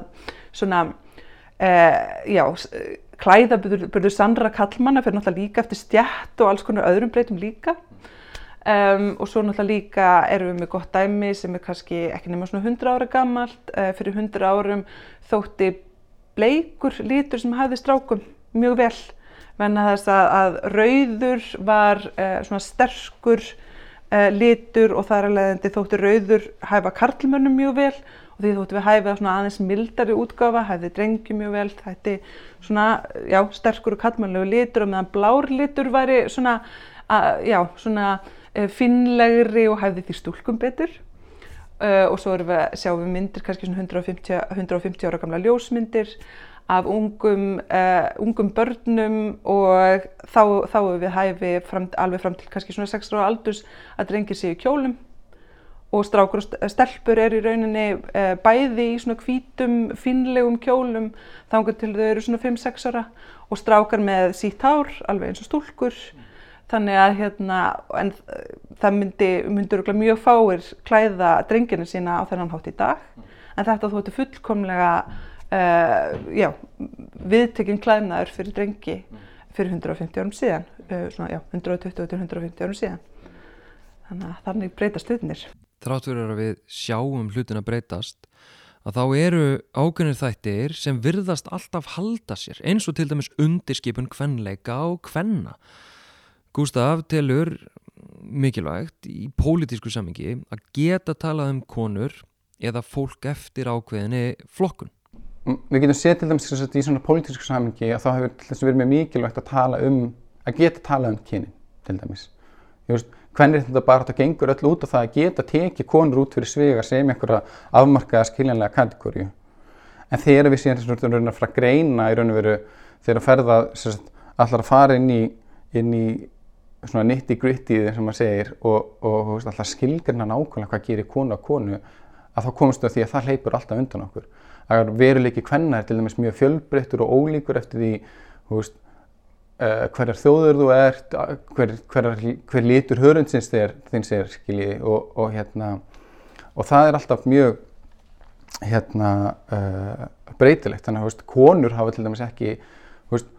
svona, já, klæðaburður sannra kallmanna fyrir náttúrulega líka eftir stjætt og alls konar öðrum breytum líka. Um, og svo náttúrulega líka erum við með gott dæmi sem er kannski ekki nema svona 100 ára gammalt, uh, fyrir 100 árum þótti bleikur lítur sem hafði strákum mjög vel, menna þess að, að rauður var uh, svona sterkur uh, litur og þar leiðandi þóttu rauður hæfa karlmönnum mjög vel og því þóttu við hæfa svona aðeins mildari útgáfa, hæfði drengi mjög vel, þetta er svona, já, sterkur og karlmönnlegu litur og meðan blár litur væri svona, uh, já, svona uh, finlegri og hæfði því stúlkum betur. Uh, og svo við, sjáum við myndir, kannski svona 150, 150 ára gamla ljósmyndir af ungum, uh, ungum börnum og þá, þá er við hæfi fram, alveg fram til kannski svona 6 ára aldurs að drengir í kjólum og strákur og stelpur er í rauninni uh, bæði í svona hvítum, finlegum kjólum þangar til þau eru svona 5-6 ára og strákar með sítt hár, alveg eins og stúlkur. Þannig að hérna, en það myndi, myndur mjög fáir klæða drengina sína á þennan hátt í dag, en þetta þóttu fullkomlega Uh, já, viðtekinn klæðnaður fyrir drengi fyrir 150 árum síðan, uh, svona, já, 120-150 árum síðan. Þannig að þannig breytast hlutinir.
Þráttur er að við sjáum hlutin að breytast, að þá eru ákveðnir þættir sem virðast alltaf halda sér, eins og til dæmis undirskipun kvenleika og kvenna. Gustaf telur mikilvægt í pólitísku samingi að geta talað um konur eða fólk eftir ákveðinni flokkun
við getum séð til dæmis í svona pólitísku samhengi að þá hefur til þess að verið mjög mikilvægt að tala um að geta tala um kynin til dæmis hvernig þetta bara þetta gengur öll út af það að geta tekið konur út fyrir svega sem einhverja afmarkaða skiljanlega kategóriu en þegar við séum þess að vera að greina í raun og veru þegar að ferða allar að fara inn í, inn í svona nitti gritti sem maður segir og, og allar skilgjörna nákvæmlega hvað gerir konu á konu að þá komumstu að því að það hleypur alltaf undan okkur. Að veruleiki hvenna er til dæmis mjög fjölbreyttur og ólíkur eftir því veist, uh, hverjar þjóður þú ert, hver, hver, hver lítur hörundsins þér þins er skilji og, og hérna og það er alltaf mjög hérna uh, breytilegt. Þannig að veist, konur hafa til dæmis ekki veist,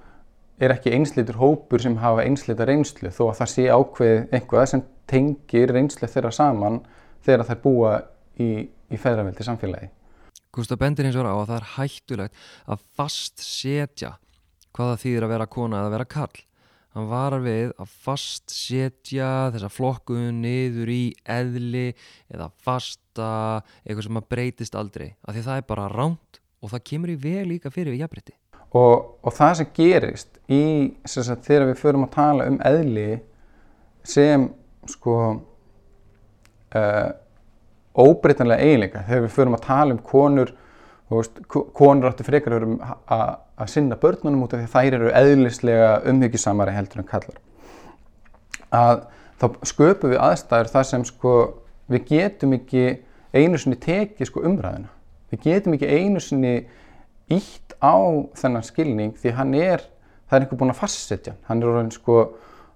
er ekki einslitur hópur sem hafa einslita reynslu þó að það sé ákveð einhvað sem tengir reynslu þeirra saman þegar þær búa í, í feðraveldi samfélagi.
Gustaf bendir hins vegar á að það er hættulegt að fast setja hvaða þýðir að vera kona eða að vera kall. Hann varar við að fast setja þessa flokkun niður í eðli eða fasta eitthvað sem að breytist aldrei. Af því það er bara ránt og það kemur í veg líka fyrir við jafnbreytti.
Og, og það sem gerist í sagt, þegar við förum að tala um eðli sem sko... Uh, óbreytanlega eiginleika þegar við förum að tala um konur veist, konur áttu frekar um að sinna börnunum út af því að þær eru eðlislega umhyggjusamari heldur en kallar að þá sköpum við aðstæður þar sem sko við getum ekki einu sinni tekið sko umræðina við getum ekki einu sinni ítt á þennan skilning því hann er, það er einhver búin að fastsetja hann. Er orðin sko,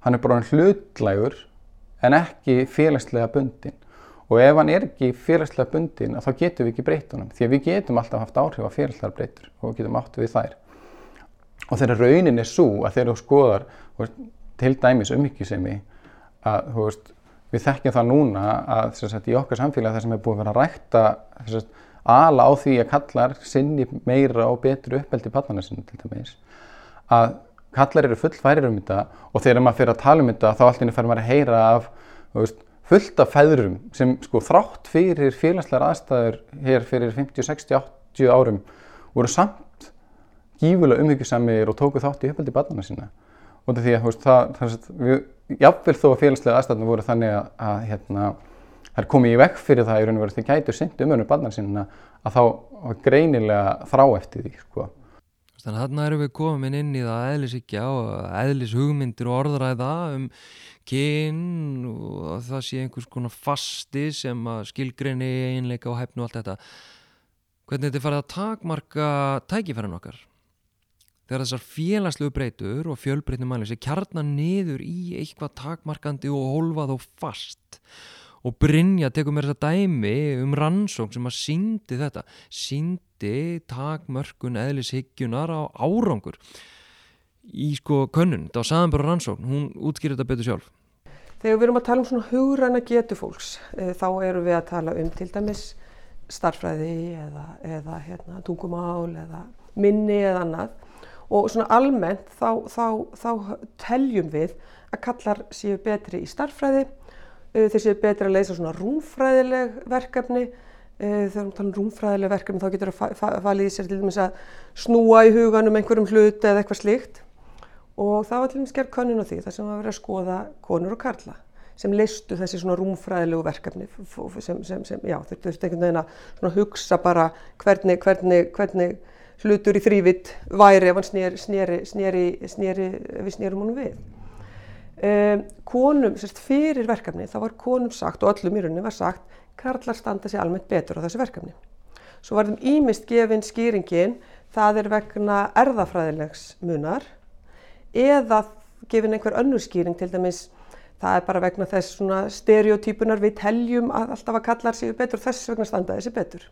hann er bara hlutlægur en ekki félagslega bundin og ef hann er ekki félagslega bundin þá getum við ekki breytt honum. Því að við getum alltaf haft áhrif á félagslegar breytur og við getum átt við þær. Og þegar raunin er svo að þegar þú skoðar veist, til dæmis umhyggjusemi að veist, við þekkjum það núna að sagt, í okkar samfélag það sem er búið að vera að rækta ala á því að kallar sinni meira og betri uppeldi pannana sinni til dæmis. Að kallar eru fullfærir um þetta og þegar maður fyrir að tala um þetta þá allir fyrir maður að heyra af veist, fullt af feðrum sem sko þrátt fyrir félagslegar aðstæður hér fyrir 50, 60, 80 árum voru samt gífulega umhyggjusamir og tóku þátt í uppeldi pannana sinna og því að veist, það, það, við, jáfnvel þó að félagslega aðstæðinu voru þannig að, að hérna, þær komið í vekk fyrir það í raun og veru því gætu synd um önum barnar sinna að þá greinilega þrá eftir því sko.
Þannig að þarna erum við komin inn í það eðlisíkja og eðlishugmyndir og orðræða um kyn og það sé einhvers konar fasti sem skilgreini einleika og hefnu og allt þetta. Hvernig þetta farið að takmarka tækifæran okkar? þegar þessar félagslegu breytur og fjölbreytnum mæli sé kjarnar niður í eitthvað takmarkandi og holvað og fast. Og Brynja tekur mér þessa dæmi um rannsókn sem að síndi þetta. Síndi takmörkun eðlishygjunar á árangur. Í sko könnun, þetta var saðanbara rannsókn. Hún útskýrði þetta betur sjálf
Þegar við erum að tala um svona hugræna getu fólks e, þá erum við að tala um til dæmis starfræði eða, eða hérna, tungumál eða minni eða annað. Og svona almennt þá, þá, þá teljum við að kallar séu betri í starffræði, uh, þeir séu betri að leysa svona rúmfræðileg verkefni, uh, þegar við talum um rúmfræðileg verkefni þá getur það falið í sér til dæmis að snúa í huganum einhverjum hlut eða eitthvað slíkt og það var til dæmis gerð könnun á því þar sem var verið að skoða konur og karla sem listu þessi svona rúmfræðilegu verkefni sem, sem, sem já, þurftu einhvern veginn að hugsa bara hvernig, hvernig, hvernig hlutur í þrývitt væri ef hann sneri, sneri, sneri, sneri við snerum honum við. Um, konum, sérst fyrir verkefni, þá var konum sagt og öllum í rauninni var sagt karlar standa sér almennt betur á þessu verkefni. Svo var þeim ímist gefin skýringin, það er vegna erðafræðilegs munar eða gefin einhver önnur skýring til dæmis það er bara vegna þess svona stereotypunar við teljum að alltaf að kallar sér betur þess vegna standa þessi betur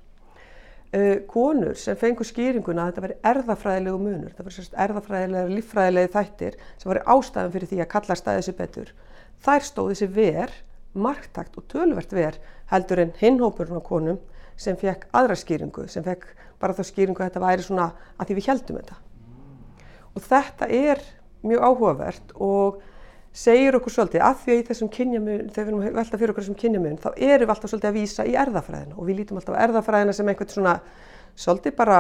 uh, konur sem fengur skýringuna að þetta veri erðafræðilegu munur, þetta veri sérst erðafræðilega, líffræðilegi þættir sem veri ástæðan fyrir því að kalla stæði sér betur. Þær stóði sér ver, marktakt og tölvert ver heldur en hinhópurinn á konum sem fekk aðra skýringu, sem fekk bara þá skýringu að þetta væri svona að því við heldum þetta. Og þetta er mjög áhugavert og segir okkur svolítið að því að í þessum kynjamun, þegar við erum veltað fyrir okkur þessum kynjamun, þá erum við alltaf svolítið að vísa í erðafræðina og við lítum alltaf á erðafræðina sem einhvern svona, svolítið bara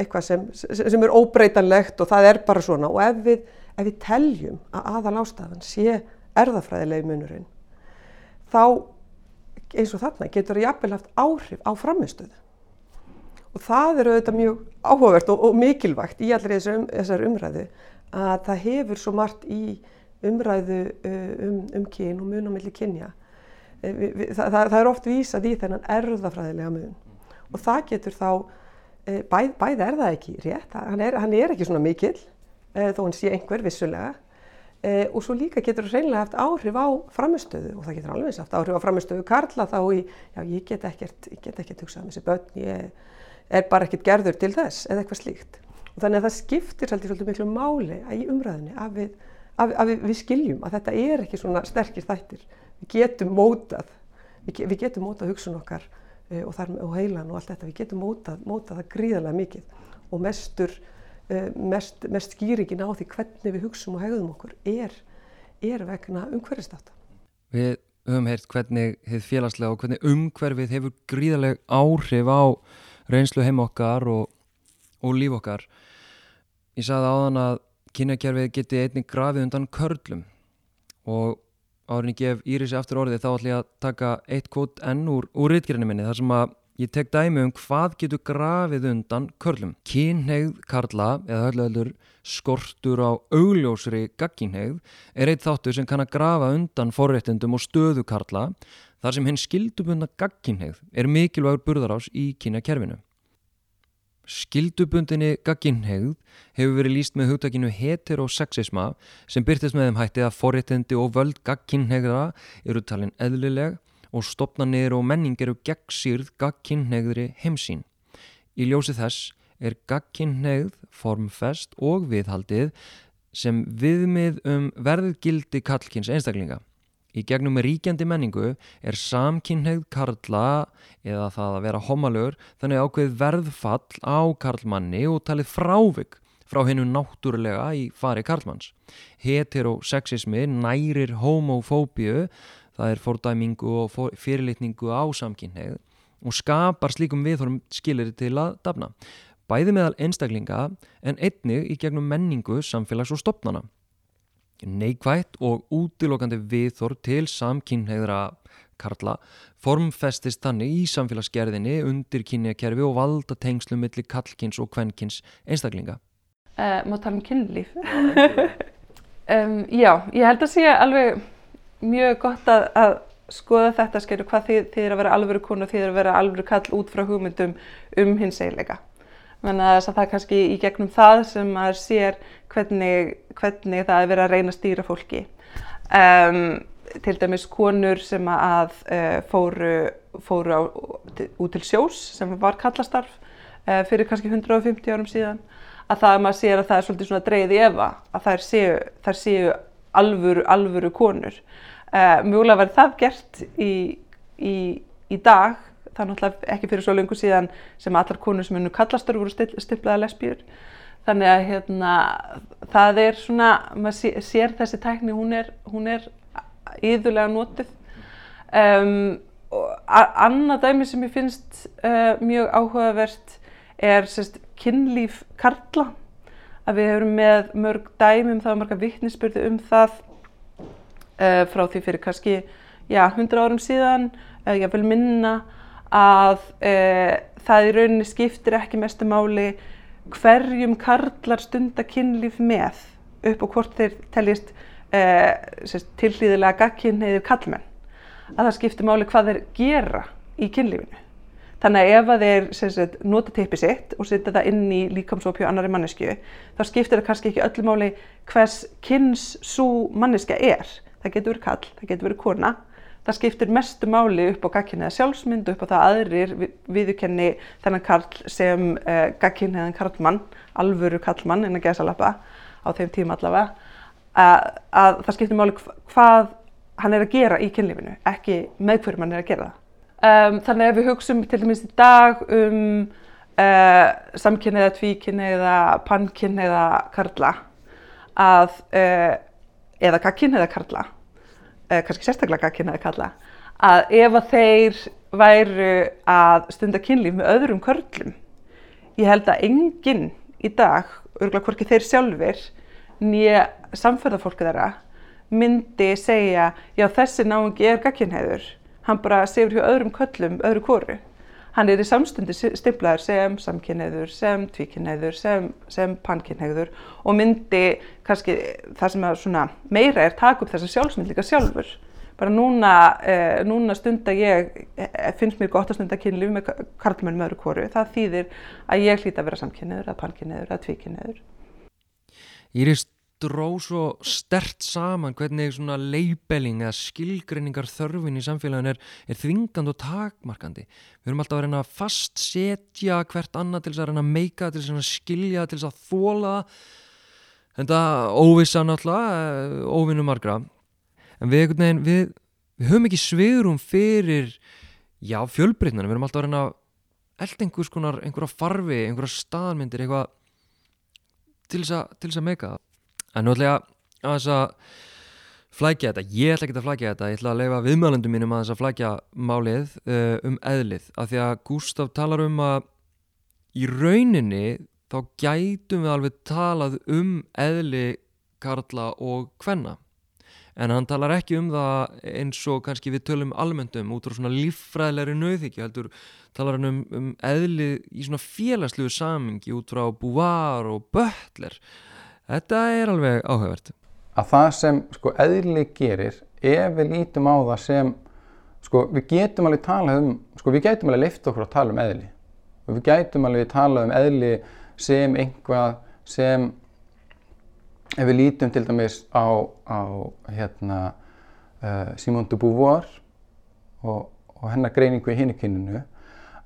eitthvað sem, sem er óbreytanlegt og það er bara svona og ef við, ef við teljum að aðal ástafan sé erðafræðilegi munurinn, þá eins og þarna getur það jafnvel haft áhrif á framistöðu. Og það eru auðvitað mjög áhugavert og, og mikilvægt í allir þessar umræðu að það hefur svo margt í umræðu um, um kyn og mun á milli kynja. Það, það, það er oft vísað í þennan erðafræðilega mun og það getur þá, bæð, bæð er það ekki rétt, hann er, hann er ekki svona mikil eh, þó hann sé einhver vissulega og svo líka getur það reynilega haft áhrif á framistöðu og það getur alveg haft áhrif á framistöðu Karla þá í, já ég get ekkert, ég get ekkert hugsað um þessi börn, ég er bara ekkert gerður til þess eða eitthvað slíkt þannig að það skiptir svolítið miklu máli í umræðinni að við að, að við, við skiljum að þetta er ekki svona sterkir þættir. Við getum mótað, við, við getum mótað hugsun okkar uh, og, þar, og heilan og allt þetta, við getum mótað, mótað það gríðarlega mikið og mestur, uh, mest, mest skýringin á því hvernig við hugsum og hegðum okkur er, er vegna umhverfistáta.
Við höfum heyrt hvernig þið félagslega og hvernig umhverfið hefur gríðarlega áhrif á reynslu heim okkar og, og líf okkar. Ég sagði áðan að kynjakerfið geti einnig grafið undan körlum og árin ég gef Írisi aftur orðið þá ætlum ég að taka eitt kvot enn úr, úr rítgrinni minni þar sem að ég tek dæmi um hvað getur grafið undan körlum. Kynneigð karla eða höllöður skortur á augljósri gagginneigð er eitt þáttur sem kann að grafa undan forréttendum og stöðu karla þar sem henn skildubunna gagginneigð er mikilvægur burðarás í kynjakerfinu. Skildubundinni gagginhegð hefur verið líst með hugtakinu heterosexisma sem byrtist með þeim hætti að forréttindi og völd gagginhegðra eru talin eðlileg og stopnarnir og menning eru gegnsýrð gagkinnhegðri heimsín. Í ljósi þess er gagkinnhegð, formfest og viðhaldið sem viðmið um verðgildi kallkins einstaklinga. Í gegnum ríkjandi menningu er samkynneigð karla eða það að vera homalögur þannig ákveð verðfall á karlmanni og talið frávik frá hennu náttúrulega í fari karlmanns. Heterosexismi nærir homofóbíu, það er fordæmingu og fyrirlitningu á samkynneigð og skapar slíkum viðhorfum skilir til að dafna. Bæði meðal einstaklinga en einnig í gegnum menningu, samfélags og stopnana neikvætt og útilokandi viðþór til samkynneigðra karla formfestist þannig í samfélagsgerðinni undir kynjakerfi og valda tengslum millir kallkins og kvennkins einstaklinga.
Uh, má tala um kynlíf? um, já, ég held að sé alveg mjög gott að, að skoða þetta skilur hvað þið, þið er að vera alvöru konu og þið er að vera alvöru kall út frá hugmyndum um hins eiginleika. Þannig að það er kannski í gegnum það sem maður sér hvernig, hvernig það er verið að reyna að stýra fólki. Um, til dæmis konur sem að uh, fóru, fóru á, út til sjós sem var kallastarf uh, fyrir kannski 150 árum síðan að það að maður sér að það er svolítið svona dreigð í efa að þær séu, þær séu alvöru, alvöru konur. Uh, mjögulega verið það gert í, í, í dag það er náttúrulega ekki fyrir svo lengur síðan sem allar konur sem hennu kallastur voru stiplaða lesbíur. Þannig að hérna, það er svona, maður sér þessi tækni, hún er, hún er íðulega notið um, annað dæmi sem ég finnst uh, mjög áhugavert er sérst, kynlíf karla. Að við hefum með mörg dæmum það var marga vittnisspörðu um það uh, frá því fyrir kannski já, 100 árum síðan, uh, ég vil minna að e, það í rauninni skiptir ekki mestu máli hverjum karlar stunda kynlíf með upp og hvort þeir teljist e, tilhlýðilega gagkinneiðir kallmenn að það skiptir máli hvað þeir gera í kynlífinu. Þannig að ef að þeir sagt, nota teipi sitt og setja það inn í líkamsópju annari mannesku þá skiptir það kannski ekki öllu máli hvers kynns svo manneska er. Það getur verið kall, það getur verið kona það skiptir mestu máli upp á gagkinniða sjálfsmyndu, upp á það aðrir viðukenni þennan karl sem uh, eh, gagkinniðan karlmann, alvöru karlmann en að gesa lappa á þeim tíma allavega, að, að það skiptir máli hvað hann er að gera í kynlífinu, ekki með hverjum hann er að gera það. Um, þannig ef við hugsaum til dæmis í dag um uh, samkynniða, tvíkynniða, pannkynniða karla að, uh, eða gagkinniða karla, kannski sérstaklega kynnaði kalla, að ef að þeir væru að stunda kynlíf með öðrum körlum, ég held að enginn í dag, örgulega hvorki þeir sjálfur, nýja samferðarfólku þeirra, myndi segja, já þessi náðungi er gagkinhæður, hann bara sefur hjá öðrum köllum, öðru kóru hann er í samstundi stimplaður sem samkynneður, sem tvíkynneður, sem, sem pannkynneður og myndi kannski það sem að meira er taka upp þessa sjálfsmynd líka sjálfur. Bara núna, eh, núna stund að ég, eh, finnst mér gott að stunda kynlíf með karlmenn með öðru kóru, það þýðir að ég hlýta að vera samkynneður, að pannkynneður, að tvíkynneður.
Írist dró svo stert saman hvernig svona leibeling eða skilgreiningar þörfin í samfélagin er, er þvingand og takmarkandi. Við höfum alltaf að reyna að fastsetja hvert annað til þess að reyna að meika, til þess að skilja, til þess að þóla. Þetta óvisa náttúrulega, eh, óvinnu margra. En við, veginn, við, við höfum ekki svigurum fyrir já, fjölbreytnar. Við höfum alltaf að reyna að elda einhvers konar, einhverja farfi, einhverja staðmyndir, eitthvað til þess að meika það. En nú ætla ég að þess að flækja þetta, ég ætla ekki að flækja þetta, ég ætla að leifa viðmælundum mínum að þess að flækja málið uh, um eðlið. Af því að Gustaf talar um að í rauninni þá gætum við alveg talað um eðli karla og hvenna. En hann talar ekki um það eins og kannski við tölum almenntum út frá svona líffræðilegri nauðhyggju, heldur talar hann um, um eðli í svona félagslegu samingi út frá Búvar og Böttler Þetta er alveg áhugavert.
Að það sem sko eðli gerir, ef við lítum á það sem, sko við getum alveg talað um, sko við getum alveg leift okkur að tala um eðli. Og við getum alveg talað um eðli sem einhvað sem, ef við lítum til dæmis á, á hérna, uh, Simone de Beauvoir, og, og hennar greiningu í hinnikyninu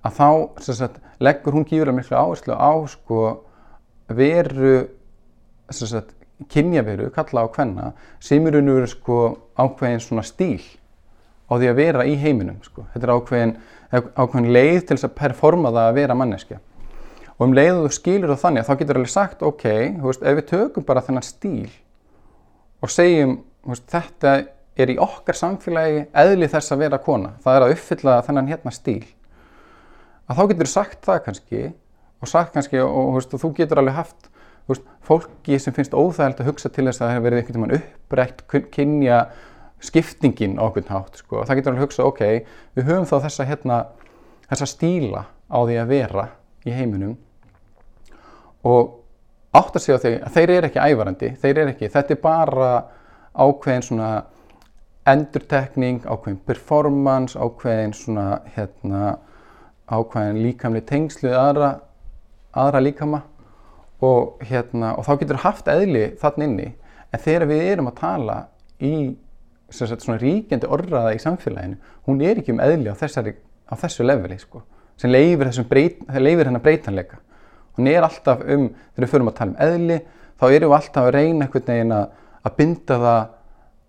að þá sagt, leggur hún gífurlega miklu áherslu á sko, veru kynjaveru, kalla á hvenna sem eru nú sko, ákveðin svona stíl á því að vera í heiminum sko. þetta er ákveðin, ákveðin leið til þess að performa það að vera manneskja og um leið og þú skilur það þannig þá getur alveg sagt ok, veist, ef við tökum bara þennan stíl og segjum veist, þetta er í okkar samfélagi eðli þess að vera kona það er að uppfylla þennan hérna stíl að þá getur sagt það kannski og sagt kannski og, veist, og þú getur alveg haft veist, fólki sem finnst óþægild að hugsa til þess að það hefur verið einhvern veginn upprætt kynja skiptingin á okkur nátt sko. það getur alveg hugsa ok, við höfum þá þessa, hérna, þessa stíla á því að vera í heiminum og átt að segja á því að þeir eru ekki ævarandi, þeir eru ekki, þetta er bara ákveðin svona endurtekning, ákveðin performance, ákveðin svona hérna ákvæðin líkamli tengslu aðra, aðra líkama og, hérna, og þá getur haft eðli þann inni. En þegar við erum að tala í sagt, svona ríkjandi orðraða í samfélaginu hún er ekki um eðli á, þessari, á þessu leveli sko, sem leifir, breyt, leifir hennar breytanleika. Hún er alltaf um, þegar við förum að tala um eðli þá erum við alltaf að reyna einhvern veginn að, að binda það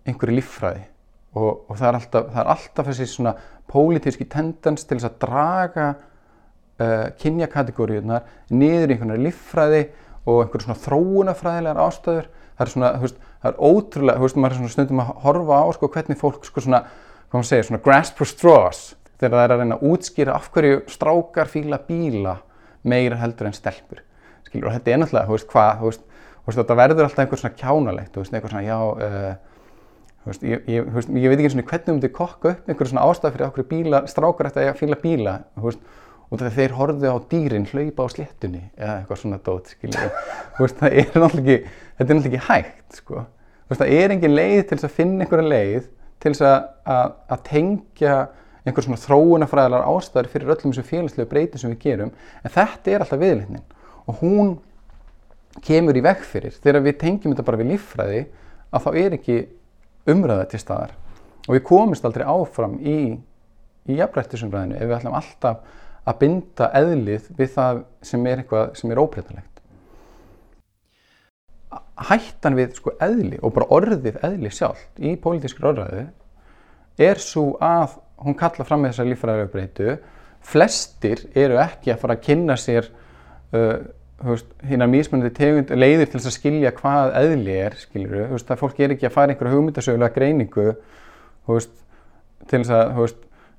einhverju líffræði. Og, og það, er alltaf, það er alltaf þessi svona pólitíski tendens til þess að draga uh, kynjakategóriunar niður í einhvern veginn líffræði og einhverjum svona þróunafræðilegar ástöður það er svona, þú veist, það er ótrúlega þú veist, maður er svona stundum að horfa á sko hvernig fólk sko svona, hvað maður segir, svona grasp for straws þegar það er að reyna að útskýra af hverju strákar fíla bíla meira heldur en stelpur skilur, og þetta er náttúrulega, þú veist, hvað þú veist, þú þetta verður alltaf einhver svona kjánalegt, þú veist, einhver svona, já, uh, Veist, ég, ég, ég veit ekki eins og hvernig þú myndir kokka upp einhverju svona ástæð fyrir okkur bíla, strákar eftir að fíla bíla veist, og þegar þeir horfið á dýrin hlaupa á sléttunni eða eitthvað svona dót veist, það er náttúrulega ekki þetta er náttúrulega ekki hægt sko. það er engin leið til þess að finna einhverja leið til þess að, tengja einhver svona þróunafræðilar ástæðar fyrir öllum þessu félagslegu breytin sem við gerum. En þetta er alltaf viðlitnin og hún kemur í veg fyrir þegar við tengjum þetta bara við líffræði að þá er ekki umræða til staðar. Og við komumst aldrei áfram í, í jafnrættisumræðinu ef við ætlum alltaf að binda eðlið við það sem er eitthvað sem er óbreytanlegt. Hættan við sko eðli og bara orðið eðli sjálf í pólitískri orðræðu er svo að hún kalla fram með þessa lífræðilegu breytu flestir eru ekki að fara að kynna sér uh, hérna mísmunandi tegund leiðir til að skilja hvað eðli er veist, það fólk er ekki að fara einhverju hugmyndasögulega greiningu veist, til þess að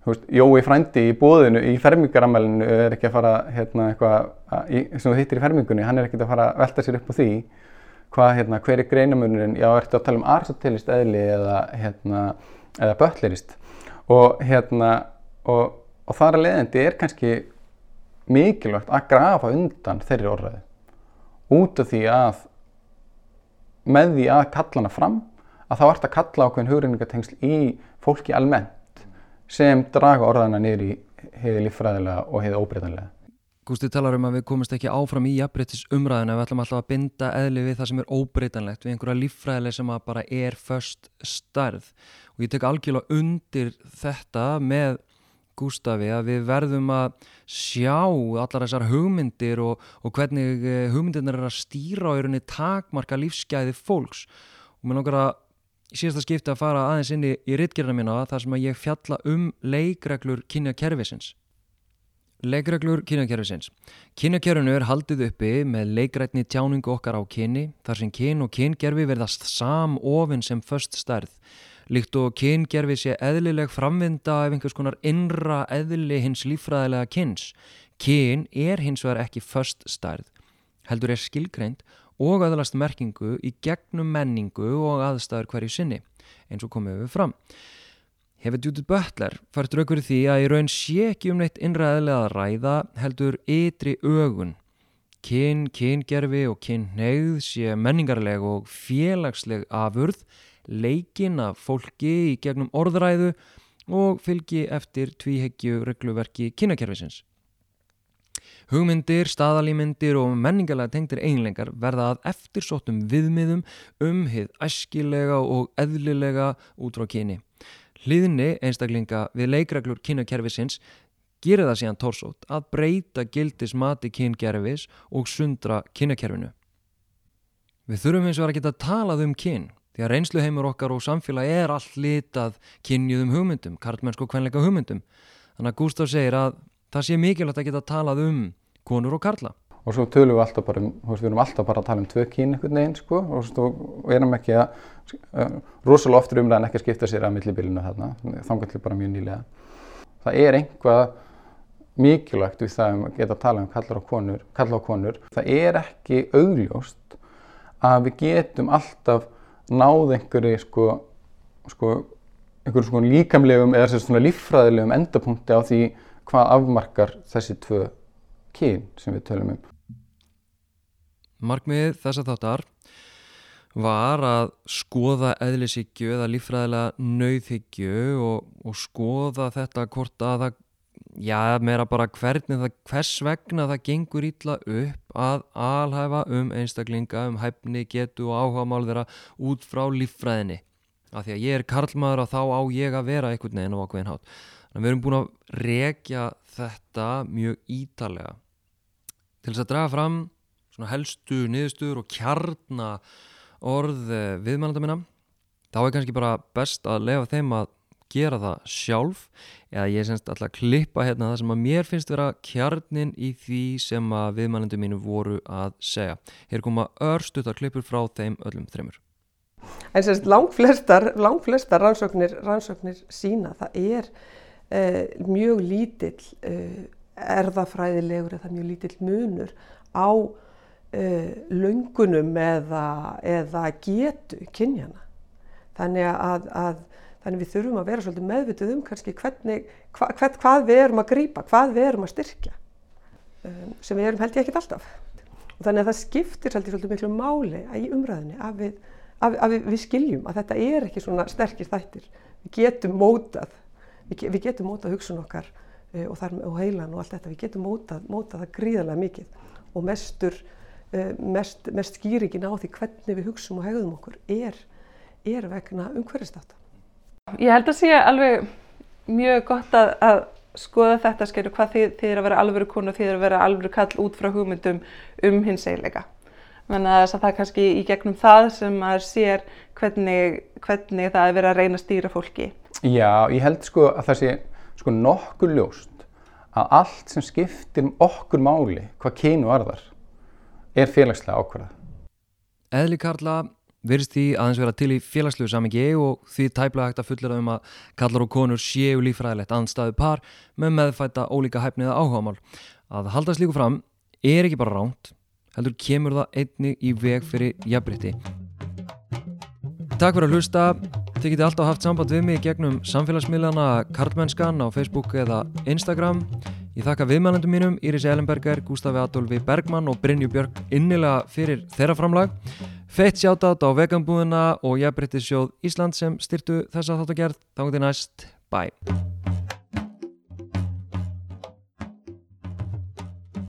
veist, Jói frændi í bóðinu í fermingaramælinu er ekki að fara hérna eitthvað, sem þú hittir í fermingunni hann er ekki að fara að velta sér upp á því hvað, hérna, hver er greinamunurinn já, ertu að tala um aristotelist eðli eða hérna, eða böllerist og hérna og, og þar að leiðandi er kannski mikilvægt að grafa undan þeirri orðræði út af því að með því að kalla hana fram að þá ert að kalla ákveðin hugreiningatengsl í fólki almennt sem draga orðana niður í heiði líffræðilega og heiði óbreytanlega.
Gústi talar um að við komumst ekki áfram í jafnbreytis umræðina, við ætlum alltaf að binda eðli við það sem er óbreytanlegt, við einhverja líffræðileg sem bara er först starð og ég tek algjörlega undir þetta með Gústafi að við verðum að sjá allar þessar hugmyndir og, og hvernig eh, hugmyndirnar er að stýra á erunni takmarka lífsgæði fólks. Og mér langar að í síðasta skipti að fara aðeins inn í, í rittgerðina mína þar sem að ég fjalla um leikreglur kynjakerfisins. Leikreglur kynjakerfisins. Kynjakerfinu er haldið uppi með leikrætni tjáningu okkar á kyni þar sem kyn og kyngerfi verðast samofinn sem först stærð líkt og kyngerfi sé eðlileg framvinda af einhvers konar innra eðli hins lífræðilega kyns. Kyn er hins vegar ekki först stærð, heldur er skilgreint og aðalast merkingu í gegnum menningu og aðstæður hverju sinni, eins og komið við fram. Hefur Judith Butler fært raukur því að í raun sé ekki um neitt innræðilega að ræða heldur ytri ögun. Kyn, kyngerfi og kynneigð sé menningarleg og félagsleg afurð leikin af fólki í gegnum orðræðu og fylgi eftir tvíheggju regluverki kynakerfisins. Hugmyndir, staðalímyndir og menningarlega tengdir einlengar verða að eftirsóttum viðmiðum um hið æskilega og eðlilega út frá kyni. Hliðinni einstaklinga við leikreglur kynakerfisins gerir það síðan tórsótt að breyta gildis mati kyngerfis og sundra kynakerfinu. Við þurfum eins og að geta talað um kyn því að reynsluheimur okkar og samfélag er allt litað kynjuðum hugmyndum, kartmennsk og kvenleika hugmyndum. Þannig að Gustaf segir að það sé mikilvægt að geta talað um konur og karla.
Og svo tölum við alltaf bara um, við erum alltaf bara að tala um tvö kín einhvern veginn sko og, svo, erum ekki að, uh, rosalega oftur umræðan ekki að skipta sér að millibilinu þarna, þannig bara mjög nýlega. Það er einhvað mikilvægt við það að geta að tala um kallar og konur, kallar og konur. Það er ekki augljóst að við getum alltaf náð einhverju sko, sko einhverjum svona líkamlegum eða svona líffræðilegum endapunkti á því hvað afmarkar þessi tvö kyn sem við tölum um.
Markmið þess að þáttar var að skoða eðlisíkju eða lífræðilega nauðhyggju og, og skoða þetta hvort að það, já, meira bara hvernig það, hvers vegna það gengur ítla upp að alhæfa um einstaklinga, um hæfni, getu og áhuga mál þeirra út frá lífræðinni. Af því að ég er karlmaður og þá á ég að vera einhvern veginn á okkur hátt. Að við erum búin að rekja þetta mjög ítalega til þess að draga fram helstu niðurstur og kjarna orð eh, viðmælanda minna þá er kannski bara best að lefa þeim að gera það sjálf eða ég semst alltaf að klippa hérna það sem að mér finnst vera kjarnin í því sem að viðmælandu mínu voru að segja. Hér koma örstuðar klippur frá þeim öllum þreymur.
En semst lang flestar, lang flestar rannsóknir, rannsóknir sína það er mjög lítill eh, erðafræðilegur eða mjög lítill munur á uh, löngunum eða, eða getu kynjana. Þannig að, að þannig við þurfum að vera svolítið meðvitið um kannski hvernig, hva, hvað, hvað við erum að grýpa, hvað við erum að styrkja um, sem við erum held ég ekkert alltaf. Og þannig að það skiptir ég svolítið miklu máli í umræðinni að við, að, að við, við skiljum að þetta er ekki svona sterkir þættir. Við getum mótað, við, við getum mótað hugsun okkar uh, og, þar, og heilan og allt þetta, við getum mótað, mótað það gríðarlega mikið og mestur Eh, mest, mest skýringin á því hvernig við hugsaum og hegðum okkur er, er vegna umhverfistáta.
Ég held að sé alveg mjög gott að, að skoða þetta skilju hvað þið, þið er að vera alvöru konu og þið er að vera alvöru kall út frá hugmyndum um hins eiginleika. Þannig að það er kannski í gegnum það sem maður sér hvernig, hvernig það er verið að reyna að stýra fólki.
Já, ég held sko að það sé sko nokkur ljóst að allt sem skiptir okkur máli hvað kynu varðar er félagslega ákvarða.
Eðli Karla virðist því aðeins vera til í félagslegu samingi og því tæplega hægt að fullera um að kallar og konur séu lífræðilegt anstæðu par með meðfætta ólíka hæfniða áhugamál. Að halda slíku fram er ekki bara ránt, heldur kemur það einni í veg fyrir jafnbrytti. Takk fyrir að hlusta. Þið getið alltaf haft samband við mig gegnum samfélagsmiðlana Karlmennskan á Facebook eða Instagram. Ég þakka viðmælandum mínum, Íris Ellenberger, Gústafi Adolfi Bergmann og Brynju Björk innilega fyrir þeirra framlag. Feitt sjátátt á veganbúðina og ég breytti sjóð Ísland sem styrtu þessa þáttagerð. Þá er þetta næst. Bye.